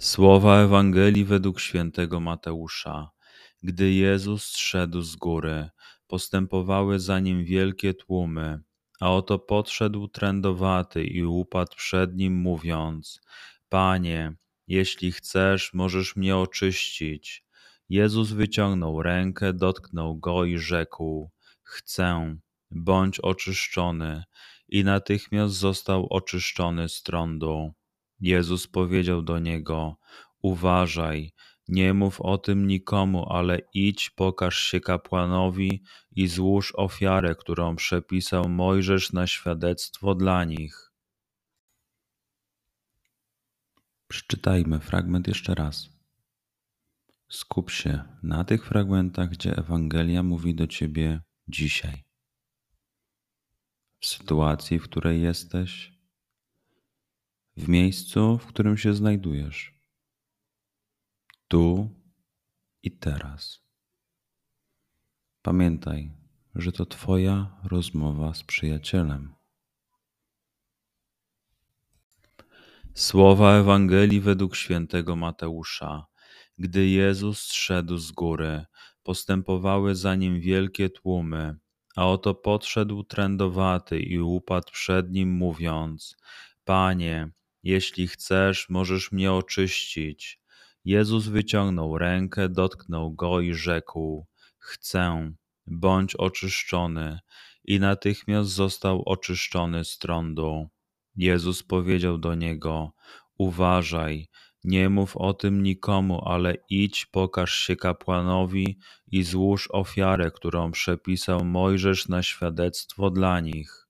Słowa Ewangelii według świętego Mateusza. Gdy Jezus zszedł z góry, postępowały za nim wielkie tłumy, a oto podszedł trędowaty i upadł przed nim, mówiąc: Panie, jeśli chcesz, możesz mnie oczyścić. Jezus wyciągnął rękę, dotknął go i rzekł: Chcę, bądź oczyszczony. I natychmiast został oczyszczony z trądu. Jezus powiedział do niego: Uważaj, nie mów o tym nikomu, ale idź, pokaż się kapłanowi i złóż ofiarę, którą przepisał Mojżesz na świadectwo dla nich. Przeczytajmy fragment jeszcze raz. Skup się na tych fragmentach, gdzie Ewangelia mówi do ciebie dzisiaj. W sytuacji, w której jesteś, w miejscu, w którym się znajdujesz tu i teraz. Pamiętaj, że to Twoja rozmowa z przyjacielem. Słowa Ewangelii według świętego Mateusza. Gdy Jezus zszedł z góry, postępowały za nim wielkie tłumy, a oto podszedł trędowaty i upadł przed nim, mówiąc: Panie, jeśli chcesz, możesz mnie oczyścić. Jezus wyciągnął rękę, dotknął go i rzekł: Chcę, bądź oczyszczony. I natychmiast został oczyszczony z trądu. Jezus powiedział do niego: Uważaj, nie mów o tym nikomu, ale idź, pokaż się kapłanowi i złóż ofiarę, którą przepisał Mojżesz na świadectwo dla nich.